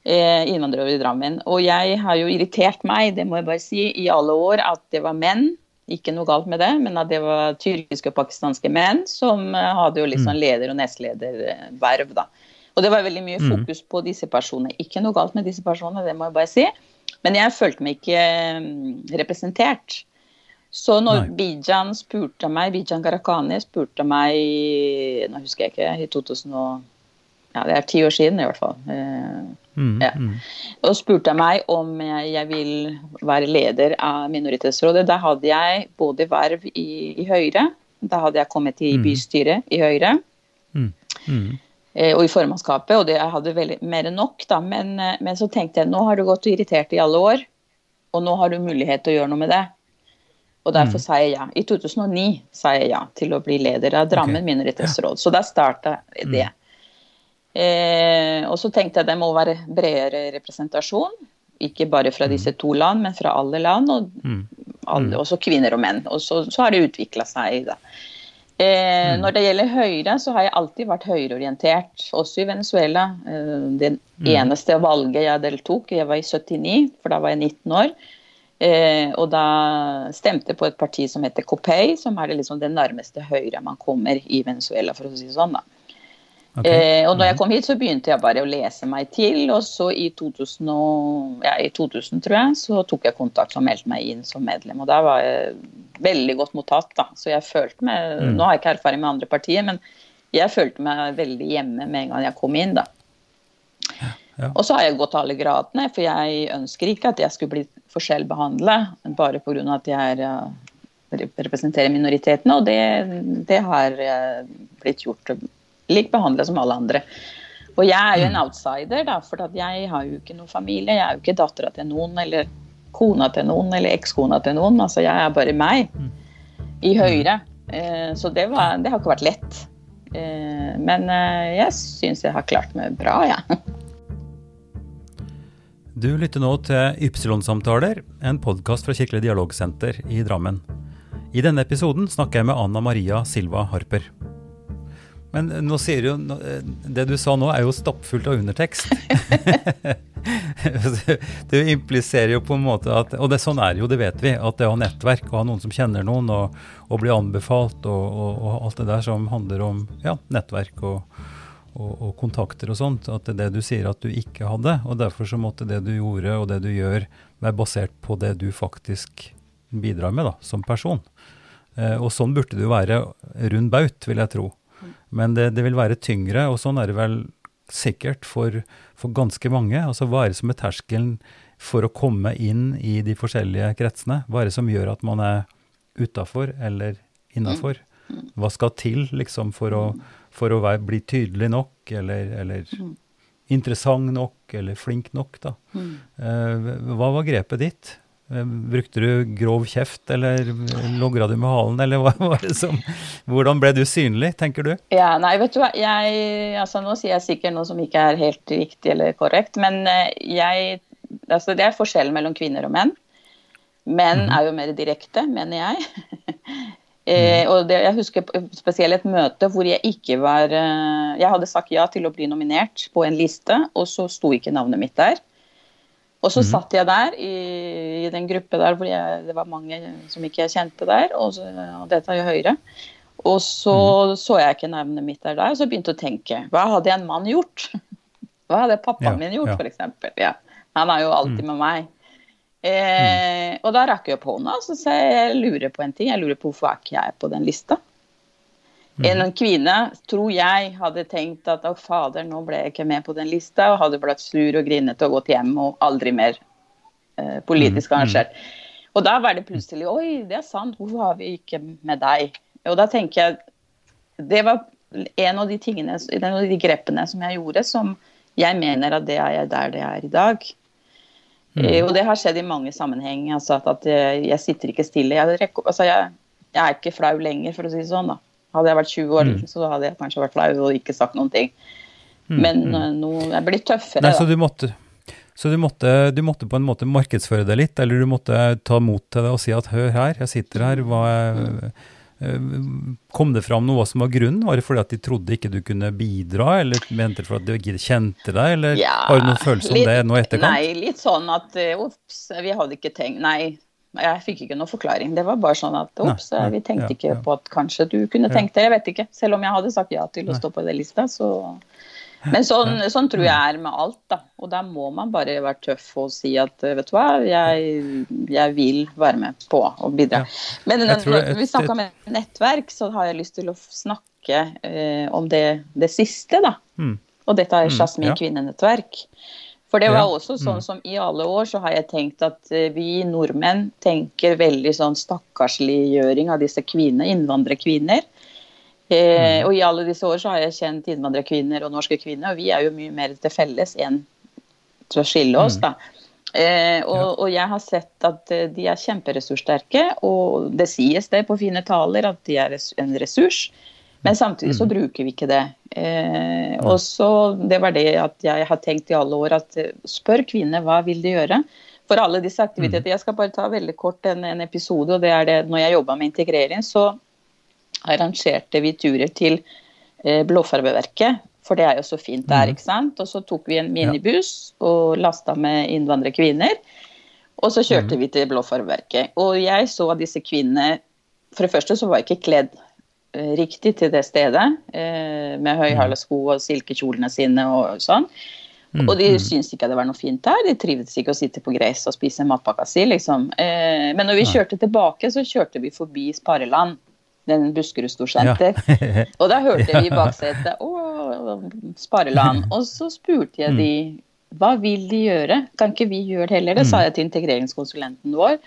Eh, innvandrerrådet i Drammen. Og jeg har jo irritert meg, det må jeg bare si, i alle år at det var menn. Ikke noe galt med det, men at det var tyrkiske og pakistanske menn som eh, hadde jo liksom leder- og nestlederverv. da. Og det var veldig mye fokus på disse personene. Ikke noe galt med disse personene, det må jeg bare si. Men jeg følte meg ikke mm, representert. Så når Nei. Bijan spurte meg, Bijan Gharahkhani spurte meg Nå husker jeg ikke, i 2000 og, Ja, det er ti år siden i hvert fall. Eh, Mm, Ja. mm. og spurte meg om jeg, jeg vil være leder av minoritetsrådet. Da hadde jeg både verv i, i Høyre, da hadde jeg kommet i Mhm. bystyret i Høyre, Mm, mm. eh, og i formannskapet, og det, jeg hadde veldig, mer enn nok. Da. Men, eh, men så tenkte jeg nå har du gått og irritert i alle år, og nå har du mulighet til å gjøre noe med det. Og derfor Mhm. sa jeg ja. I 2009 sa jeg ja til å bli leder av Drammen okay. minoritetsråd. Så da starta det. Eh, og så tenkte jeg det må være bredere representasjon. Ikke bare fra disse to land, men fra alle land. Og Mm. alle, også kvinner og menn. Og så, så har det utvikla seg. Da. Eh, Når det gjelder Høyre, så har jeg alltid vært høyreorientert, også i Venezuela. Eh, det eneste valget jeg deltok, jeg var i 79, for da var jeg 19 år. Eh, og da stemte jeg på et parti som heter Copay, som er det, liksom det nærmeste Høyre man kommer i Venezuela, for å si det sånn. da. Ok. Eh, og når jeg kom hit, så begynte jeg bare å lese meg til. Og så i 2000, og, ja, i 2000 tror jeg, så tok jeg kontakt og meldte meg inn som medlem. Og der var jeg veldig godt mottatt. da. Så jeg følte meg Mm. Nå har jeg ikke erfaring med andre partier, men jeg følte meg veldig hjemme med en gang jeg kom inn. da. Ja. Og så har jeg gått alle gradene, for jeg ønsker ikke at jeg skulle bli forskjellbehandlet bare pga. at jeg er, representerer minoritetene, og det, det har eh, blitt gjort lik behandlet som alle andre. Og jeg er jo en outsider, da, for jeg har jo ikke noen familie. Jeg er jo ikke dattera til noen, eller kona til noen, eller ekskona til noen. Altså, jeg er bare meg i Høyre. Eh, så det, var, det har ikke vært lett. Eh, men eh, jeg syns jeg har klart meg bra, jeg. Ja. Du lytter nå til Ypsilon-samtaler, en podkast fra Kirkelig dialogsenter i Drammen. I denne episoden snakker jeg med Anna Maria Silva Harper. Men nå sier du eh, Det du sa nå, er jo stappfullt av undertekst. det impliserer jo på en måte at Og det, sånn er jo, det vet vi. At det å ha nettverk og ha noen som kjenner noen, og, og bli anbefalt, og, og, og alt det der som handler om ja, nettverk og kontakter og sånt, at det er det du sier at du ikke hadde. Og derfor så måtte det du gjorde og det du gjør, være basert på det du faktisk bidrar med da, som person. Eh, og sånn burde det jo være rund baut, vil jeg tro. Men det, det vil være tyngre, og sånn er det vel sikkert for, for ganske mange. Altså hva er det som er terskelen for å komme inn i de forskjellige kretsene? Hva er det som gjør at man er utafor eller innafor? Hva skal til liksom for å, for å være, bli tydelig nok, eller, eller interessant nok, eller flink nok, da? Eh, hva var grepet ditt? Eh, Brukte du grov kjeft, eller logra du med halen, eller hva var det som Hvordan ble du synlig, tenker du? Ja, nei, vet du hva. Jeg, altså, nå sier jeg sikkert noe som ikke er helt riktig eller korrekt, men eh, jeg altså, Det er forskjellen mellom kvinner og menn. Menn er jo mer direkte, mener jeg. eh, og det, jeg husker spesielt et møte hvor jeg ikke var eh, Jeg hadde sagt ja til å bli nominert på en liste, og så sto ikke navnet mitt der. Og så satt jeg der i, i den gruppe der jeg, det var mange som ikke jeg kjente der, og, så, og dette er jo Høyre. Og så så jeg ikke navnet mitt der, og så begynte jeg å tenke Hva hadde en mann gjort? Hva hadde pappaen Ja, min gjort, ja. for eksempel? Ja. Han er jo alltid med meg. Eh, og da rakk jeg opp hånda og så sa jeg jeg lurer på en ting. Jeg lurer på hvorfor er ikke jeg på den lista? En kvinne, tror jeg, hadde tenkt at å fader, nå ble jeg ikke med på den lista, og hadde blitt sur og grinete og gått hjem og aldri mer eh, politisk engasjert. Og da var det plutselig Oi, det er sant, hvorfor har vi ikke med deg? Og da tenker jeg Det var en av de tingene, en av de grepene som jeg gjorde, som jeg mener at det er jeg der det er i dag. Eh, Og det har skjedd i mange sammenhenger. Altså at, at jeg, jeg sitter ikke stille. Jeg, altså jeg, jeg er ikke flau lenger, for å si det sånn. da. Hadde jeg vært 20 år, så hadde jeg kanskje vært flau og ikke sagt noen ting. Men eh, nå jeg er blitt tøffere. Nei, så du måtte, så du måtte, du måtte på en måte markedsføre deg litt, eller du måtte ta mot til det og si at hør her, jeg sitter her, hva er, eh, Kom det fram noe som var grunnen? Var det fordi at de trodde ikke du kunne bidra, eller mente det for at de ikke kjente deg, eller Ja, har du noen følelse om litt- det nå etterkant? Nei, litt sånn at eh, ops, vi hadde ikke tenkt Nei, jeg fikk ikke noen forklaring. Det var bare sånn at ops, Nei, nei, vi tenkte ikke på at kanskje du kunne tenkt det. Jeg vet ikke. Selv om jeg hadde sagt ja til å stå på den lista, så Men sånn, sånn tror jeg er med alt, da. Og da må man bare være tøff og si at eh, vet du hva, jeg, jeg vil være med på å bidra. Ja. Men Jeg når et- vi snakker med nettverk, så har jeg lyst til å snakke eh, om det, det siste, da. Mm. Og dette er Mm, ja. kvinnenettverk. For det var også sånn som i alle år så har jeg tenkt at eh, vi nordmenn tenker veldig sånn stakkarsliggjøring av disse kvinner, innvandrerkvinner. Eh, og i alle disse år så har jeg kjent innvandrerkvinner og norske kvinner, og vi er jo mye mer til felles enn til å skille oss, da. Eh, og, og jeg har sett at eh, de er kjemperessurssterke, og det sies det på fine taler at de er en ressurs. Men samtidig så bruker vi ikke det. Eh, og så Det var det at jeg har tenkt i alle år at eh, spør kvinner hva vil de gjøre. For alle disse aktiviteter, Jeg skal bare ta veldig kort en, en episode. og det er det Når jeg jobba med integrering, så arrangerte vi turer til eh, Blåfarbeverket. For det er jo så fint der, ikke sant. Og så tok vi en minibuss og lasta med innvandrerkvinner. Og så kjørte vi til Blåfarbeverket. Og jeg så disse kvinnene For det første så var jeg ikke kledd riktig til det stedet. Eh, med høyhæla sko og silkekjolene sine og sånn. Og de syntes ikke det var noe fint der. De trivdes ikke å sitte på gress og spise matpakka si, liksom. Eh, men når vi kjørte tilbake, så kjørte vi forbi Spareland. Den Buskerud Storsenter. Og da hørte vi i baksetet 'Å, Spareland'. Og så spurte jeg de hva vil de gjøre? Kan ikke vi gjøre det heller? Det sa jeg til integreringskonsulenten vår.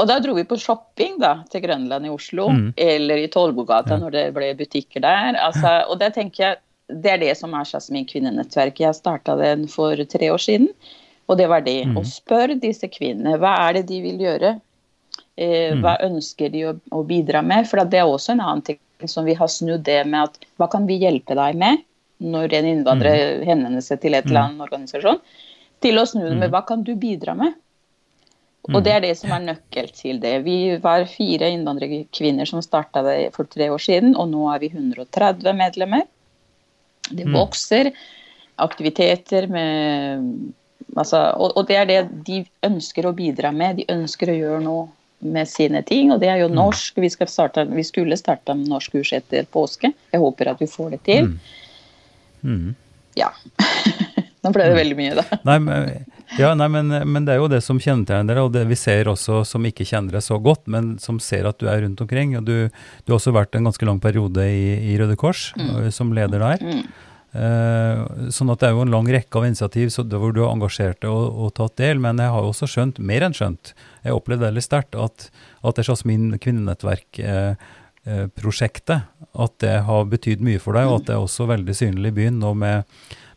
Og da dro vi på shopping da, til Grønland i Oslo, eller i Tollbugata når det ble butikker der. Altså, og det tenker jeg, det er det som er Jasmin kvinnenettverk. Jeg starta den for tre år siden. Og det var det. Å spørre disse kvinnene hva er det de vil gjøre. Eh, hva ønsker de å, å bidra med? For det er også en annen ting som vi har snudd det med at hva kan vi hjelpe deg med når en innvandrer henvender seg til et eller annet organisasjon, til å snu det med hva kan du bidra med? Og det er det som er nøkkel til det. Vi var fire innvandrerkvinner som starta det for tre år siden, og nå er vi 130 medlemmer. Det vokser. Aktiviteter med altså, og, og det er det de ønsker å bidra med. De ønsker å gjøre noe med sine ting, og det er jo norsk. Vi, starte, vi skulle starta med norskkurs etter påske. Jeg håper at vi får det til. Ja. Nå ble det veldig mye, da. Nei, men, ja, nei, men, men det er jo det som kjennetegner deg, og det vi ser også som ikke kjenner deg så godt, men som ser at du er rundt omkring. og Du, du har også vært en ganske lang periode i, i Røde Kors mm. som leder der. Eh, sånn at det er jo en lang rekke av initiativ hvor du har engasjert deg og, og tatt del, men jeg har jo også skjønt, mer enn skjønt, jeg opplevde veldig sterkt at, at det Jasmin kvinnenettverk-prosjektet, at det har betydd mye for deg, og at det er også veldig synlig i byen nå med,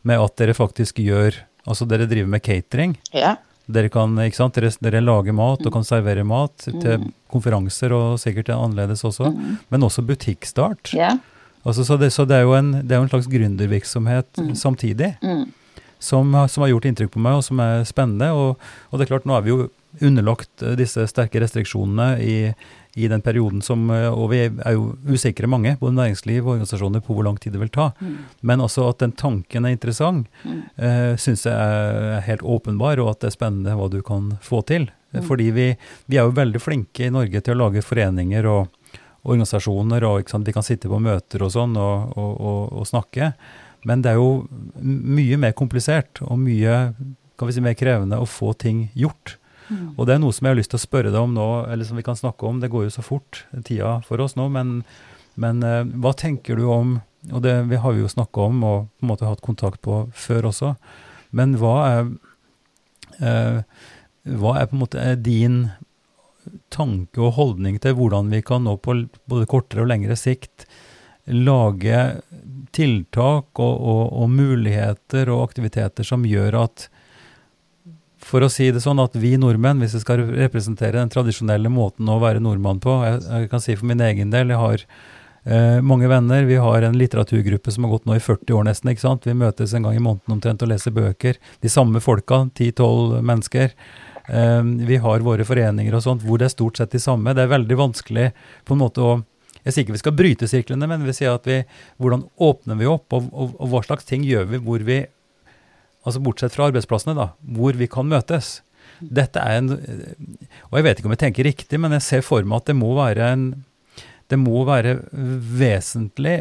med at dere faktisk gjør Altså dere driver med catering. Ja. Dere kan, ikke dere, dere lager mat og kan servere mat til konferanser og sikkert annerledes også, men også butikkstart. ja. Altså, så, det, så det er jo en, det er jo en slags gründervirksomhet samtidig som, har- som har gjort inntrykk på meg, og som er spennende. Og, og det er klart, nå er vi jo underlagt eh, disse sterke restriksjonene i, i den perioden som eh, Og vi er jo usikre mange, både næringsliv og organisasjoner, på hvor lang tid det vil ta. Men også at den tanken er interessant, mm. syns jeg er helt åpenbar, og at det er spennende hva du kan få til. Fordi vi, vi er jo veldig flinke i Norge til å lage foreninger og organisasjoner, og sant, vi kan sitte på møter og sånn og, og, og, og snakke. Men det er jo mye mer komplisert og mye kan vi si, mer krevende å få ting gjort. Og det er noe som jeg har lyst til å spørre deg om nå, eller som vi kan snakke om. Det går jo så fort, tida for oss nå, men, men eh, hva tenker du om Og det vi har vi jo snakka om og på en måte hatt kontakt på før også. Men hva er, eh, hva er på en måte er din tanke og holdning til hvordan vi kan nå på både kortere og lengre sikt lage tiltak og, og, og muligheter og aktiviteter som gjør at for å si det sånn at vi nordmenn, hvis vi skal representere den tradisjonelle måten å være nordmann på Jeg, jeg kan si for min egen del, jeg har eh, mange venner. Vi har en litteraturgruppe som har gått nå i 40 år nesten. ikke sant? Vi møtes en gang i måneden omtrent og leser bøker. De samme folka, 10-12 mennesker. Eh, vi har våre foreninger og sånt hvor det er stort sett de samme. Det er veldig vanskelig på en måte å jeg sier ikke vi skal bryte sirklene, men vi sier at vi, hvordan åpner vi opp, og, og, og hva slags ting gjør vi hvor vi altså bortsett fra arbeidsplassene, da, hvor vi kan møtes. Dette er en Og jeg vet ikke om jeg tenker riktig, men jeg ser for meg at det må være en det må være vesentlig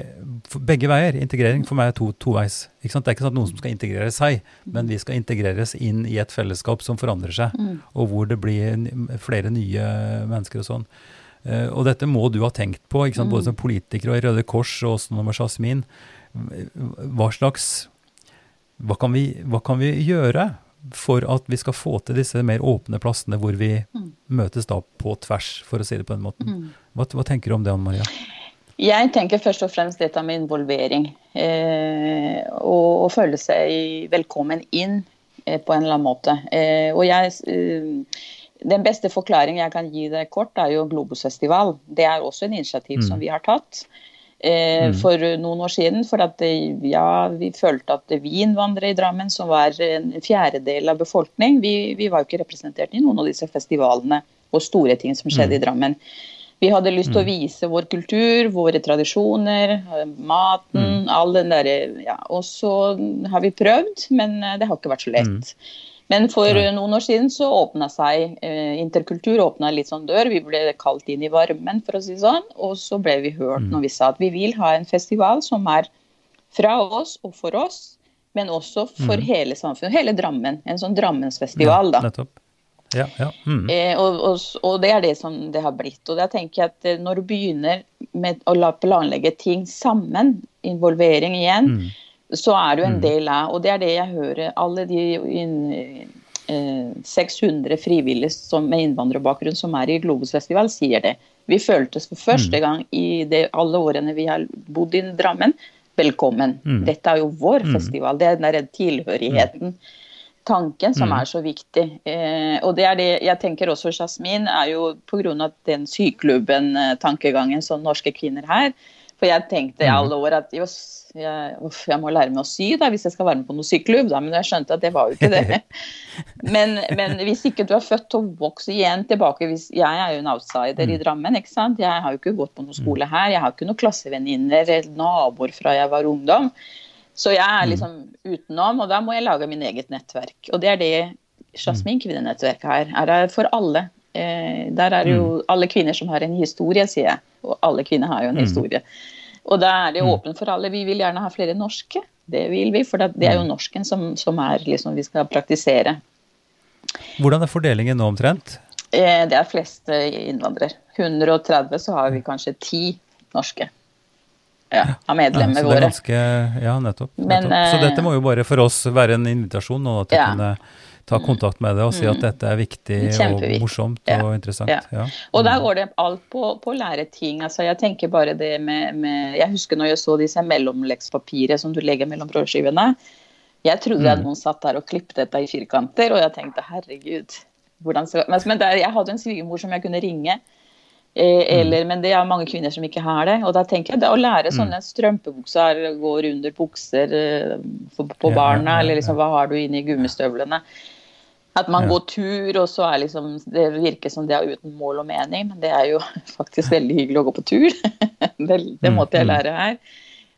begge veier. Integrering for meg er to, toveis. Det er ikke sånn at noen som skal integrere seg, men vi skal integreres inn i et fellesskap som forandrer seg, og hvor det blir flere nye mennesker og sånn. Eh, og dette må du ha tenkt på, både som politiker og i Røde Kors og også med Jasmin. Hva slags hva kan, vi, hva kan vi gjøre for at vi skal få til disse mer åpne plassene hvor vi møtes da på tvers, for å si det på den måten? Hva, hva tenker du om det, Anne Maria? Jeg tenker først og fremst dette med involvering. Eh, og og, føle seg velkommen inn eh, på en eller annen måte. Eh, og jeg, eh, den beste forklaringen jeg kan gi deg kort, er jo Globusfestival. Det er også en initiativ som vi har tatt. Eh, For noen år siden, for at ja, vi følte at vi innvandrere i Drammen, som var en fjerdedel av befolkning, vi, vi var jo ikke representert i noen av disse festivalene og store ting som skjedde i Drammen. Vi hadde lyst til å vise vår kultur, våre tradisjoner, maten, all den derre ja, Og så har vi prøvd, men eh, det har ikke vært så lett. Men for noen år siden så åpna seg eh, Interkultur åpna litt sånn dør. Vi ble kalt inn i varmen, for å si sånn. Og så ble vi hørt når vi sa at vi vil ha en festival som er fra oss og for oss, men også for hele samfunnet. Hele Drammen. En sånn Drammensfestival, da. Nettopp. Ja, ja. Mm. Eh, og, og, og det er det som det har blitt. Og da tenker jeg at eh, når du begynner med å planlegge ting sammen, involvering igjen, så er jo en Mm. del av, og det er det jeg hører, alle de inn- eh, 600 frivillige som, med innvandrerbakgrunn som er i Globusfestival, sier det. Vi føltes for Mm. første gang i det, alle årene vi har bodd i Drammen, velkommen. Mm. Dette er jo vår Mm. festival. Det er den der tilhørigheten, tanken, som Mm. er så viktig. Eh, og det er det jeg tenker også Jasmin, er jo pga. den syklubben-tankegangen som norske kvinner har. For jeg tenkte i Mm. alle år at jøss, jeg, uff, jeg må lære meg å sy da, hvis jeg skal være med på noe syklubb. Da. Men jeg skjønte at det var jo ikke det. men, men hvis ikke du er født og vokser igjen tilbake hvis, Jeg er jo en outsider i Drammen. ikke sant? Jeg har jo ikke gått på noen skole her. Jeg har ikke noen klassevenninner eller naboer fra jeg var ungdom. Så jeg er liksom utenom, og da må jeg lage min eget nettverk. Og det er det Jasmin kvinnenettverk her. Er for alle. Eh, der er det jo alle kvinner som har en historie, sier jeg. Og alle kvinner har jo en historie. Og da er det åpent for alle. Vi vil gjerne ha flere norske. Det vil vi, for det er jo norsken som, som er liksom vi skal praktisere. Hvordan er fordelingen nå omtrent? Eh, det er flest eh, innvandrere. 130 så har vi kanskje ti norske. Ja, av Ja, medlemmene så er våre. ganske, ja, nettopp. Men, nettopp. Så eh, dette må jo bare for oss være en invitasjon nå, at å Ja. kunne ta kontakt med det og si at dette er viktig og morsomt Ja. og interessant. Ja. Ja. Og der går det alt på, på å lære ting. Altså, jeg tenker bare det med, med Jeg husker når jeg så disse mellomlekspapiret som du legger mellom brødskivene. Jeg trodde at noen satt der og klippet dette i firkanter, og jeg tenkte herregud. Hvordan skal... Men, der, jeg hadde en svigermor som jeg kunne ringe. Eh, eller, Men det er mange kvinner som ikke har det. Og da tenker jeg det å lære sånne strømpebukser går under bukser eh, for, på barna, ja, ja, eller liksom hva har du inni gummistøvlene. At man Ja. går tur, og så er liksom Det virker som det er uten mål og mening, men det er jo faktisk veldig hyggelig å gå på tur. det, det Mm, måtte jeg mm. lære her.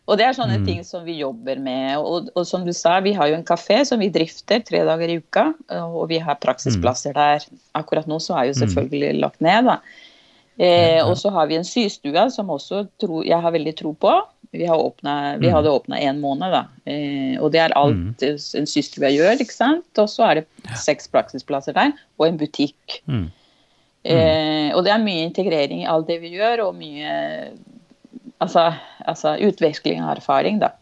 Og det er sånne Mm. ting som vi jobber med. Og, og som du sa, vi har jo en kafé som vi drifter tre dager i uka, og vi har praksisplasser der. Akkurat nå så er jo selvfølgelig lagt ned, da. Eh, og så har vi en systue som også tro, jeg har veldig tro på. Vi, har åpnet, vi hadde åpna en måned, da. Eh, og det er alt mm. en har gjør, ikke sant. Og så er det seks praksisplasser der, og en butikk. Mm. Eh, og det er mye integrering i alt det vi gjør, og mye altså, altså utveksling av erfaring, da.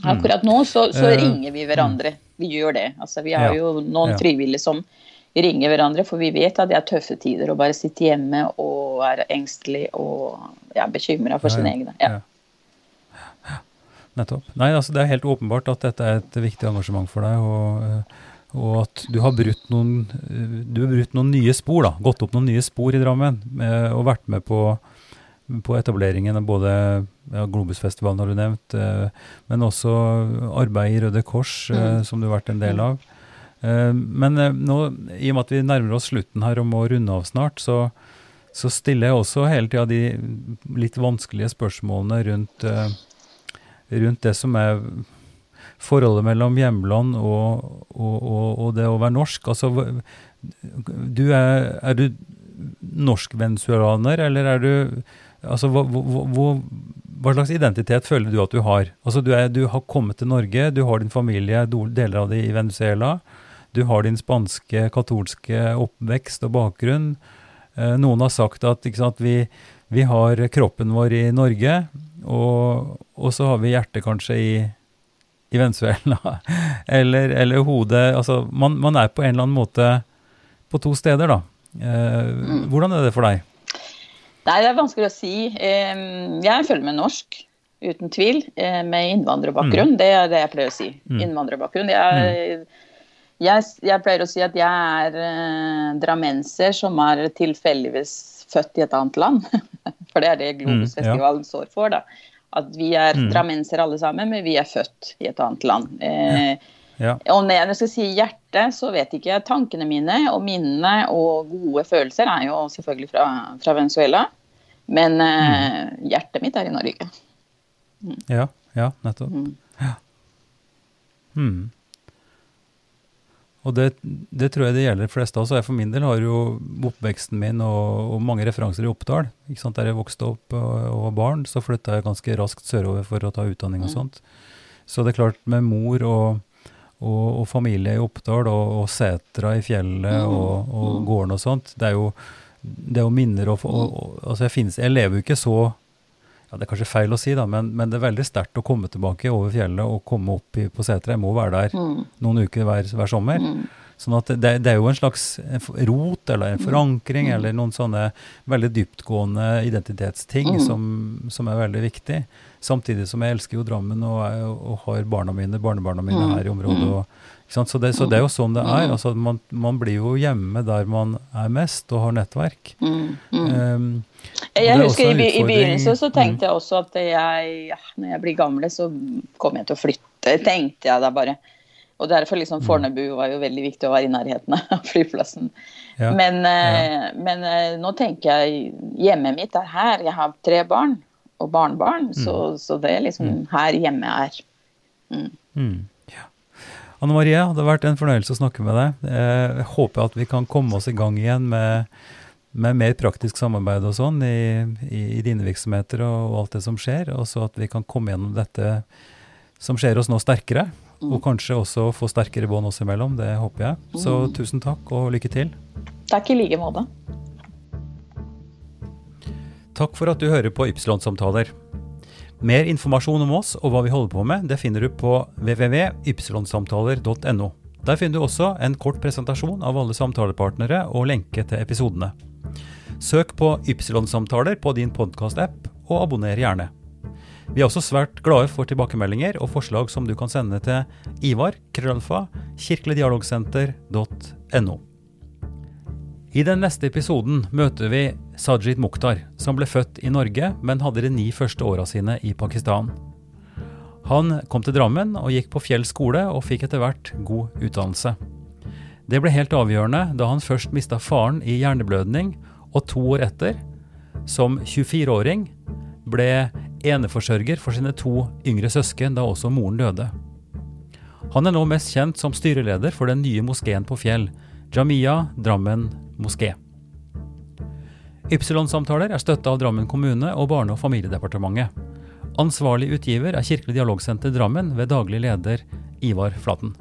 Akkurat nå så, så Eh, ringer vi hverandre. Vi gjør det. Altså, vi har jo noen frivillige som ringer hverandre, for vi vet at det er tøffe tider å bare sitte hjemme og være engstelig og ja, bekymra for sine egne. Ja. Nettopp. Nei, altså det er helt åpenbart at dette er et viktig engasjement for deg, og, og at du har brutt noen, eh, du har brutt noen nye spor, da. Gått opp noen nye spor i Drammen, eh, og vært med på, på etableringen av både ja, Globusfestivalen har du nevnt, eh, men også arbeid i Røde Kors, mm. som du har vært en del av. Eh, Men nå, i og med at vi nærmer oss slutten her og må runde av snart, så, så stiller jeg også hele tida de litt vanskelige spørsmålene rundt, rundt det som er forholdet mellom hjemland og, og, og, og det å være norsk. Altså, du er, er du norsk-venezuelaner, eller er du Altså, hva, hva, hva, slags identitet føler du at du har? Altså, du, er, du har kommet til Norge, du har din familie, deler av det i Venezuela. Du har din spanske katolske oppvekst og bakgrunn. Eh, noen har sagt at sant, vi, vi har kroppen vår i Norge, og, og så har vi hjertet kanskje i, i Venezuela. eller, eller hodet Altså, man, man er på en eller annen måte på to steder, da. Eh, Hvordan er det for deg? Nei, det er vanskelig å si. Jeg føler meg norsk, uten tvil, eh, med innvandrerbakgrunn. Det er det jeg pleier å si. Innvandrerbakgrunn. Jeg, jeg, jeg pleier å si at jeg er eh, drammenser som er tilfeldigvis født i et annet land. For det er det Globusfestivalen står for. da. At vi er drammensere alle sammen, men vi er født i et annet land. Eh, Ja. om jeg skal si hjerte, så vet ikke jeg. Tankene mine og minnene og gode følelser er jo selvfølgelig fra, fra Venezuela. Men eh, hjertet mitt er i Norge. Ja, ja nettopp. Mm. Ja. Hmm. Og det, det tror jeg det gjelder de fleste. oss. jeg for min del har jo oppveksten min og, og mange referanser i Oppdal. Ikke sant? Der jeg vokste opp og, og var barn, så flytta jeg ganske raskt sørover for å ta utdanning og sånt. Så det er klart, med mor og, og, familie i Oppdal og, setra i fjellet og, og gården og sånt, det er jo, det er jo minner og Altså, jeg, finnes, jeg lever jo ikke så ja, Det er kanskje feil å si, da, men, men det er veldig sterkt å komme tilbake over fjellet og komme opp i, på setra. Jeg må være der noen uker hver, hver sommer. Sånn at det, det er jo en slags rot eller en forankring eller noen sånne veldig dyptgående identitetsting som, som er veldig viktig. Samtidig som jeg elsker jo Drammen og, og har barna mine, barnebarna mine her i området. Og? Så, det, så det er jo sånn det er. Altså, man, man blir jo hjemme der man er mest og har nettverk. Um, Jeg er husker i, i begynnelsen så Mm. tenkte jeg også at jeg, ja, når jeg blir gamle, så kommer jeg til å flytte, tenkte jeg da bare. Og derfor Mm. liksom Fornebu var jo veldig viktig å være i nærheten av flyplassen. Ja, Men, ja. men eh, nå tenker jeg hjemmet mitt er her. Jeg har tre barn og barnebarn, så, så det er liksom her hjemme er. Mm, ja. Anne Marie, det har vært en fornøyelse å snakke med deg. Eh, Jeg håper at vi kan komme oss i gang igjen med, med mer praktisk samarbeid og sånn i, i, i dine virksomheter og, alt det som skjer, og så at vi kan komme gjennom dette som skjer oss nå sterkere, og kanskje også få sterkere bånd oss imellom. Det håper jeg. Så tusen takk og lykke til. Takk i like måte. Takk for at du hører på Ypsilon-samtaler. Mer informasjon om oss og hva vi holder på med, det finner du på www.ypsilonsamtaler.no. Der finner du også en kort presentasjon av alle samtalepartnere og lenke til episodene. Søk på Ypsilon-samtaler på din podkast-app, og abonner gjerne. Vi er også svært glade for tilbakemeldinger og forslag som du kan sende til Ivar Krølfa, kirkeligdialogsenter.no. I den neste episoden møter vi Sajid Mukhtar, som ble født i Norge, men hadde de ni første åra sine i Pakistan. Han kom til Drammen og gikk på Fjell skole og fikk etter hvert god utdannelse. Det ble helt avgjørende da han først mista faren i hjerneblødning, og to år etter, som 24-åring, ble eneforsørger for sine to yngre søsken da også moren døde. Han er nå mest kjent som styreleder for den nye moskeen på Fjell, Jamia Drammen moské. Ypsilon-samtaler er støtta av Drammen kommune og Barne- og familiedepartementet. Ansvarlig utgiver er Kirkelig dialogsenter Drammen ved daglig leder Ivar Flaten.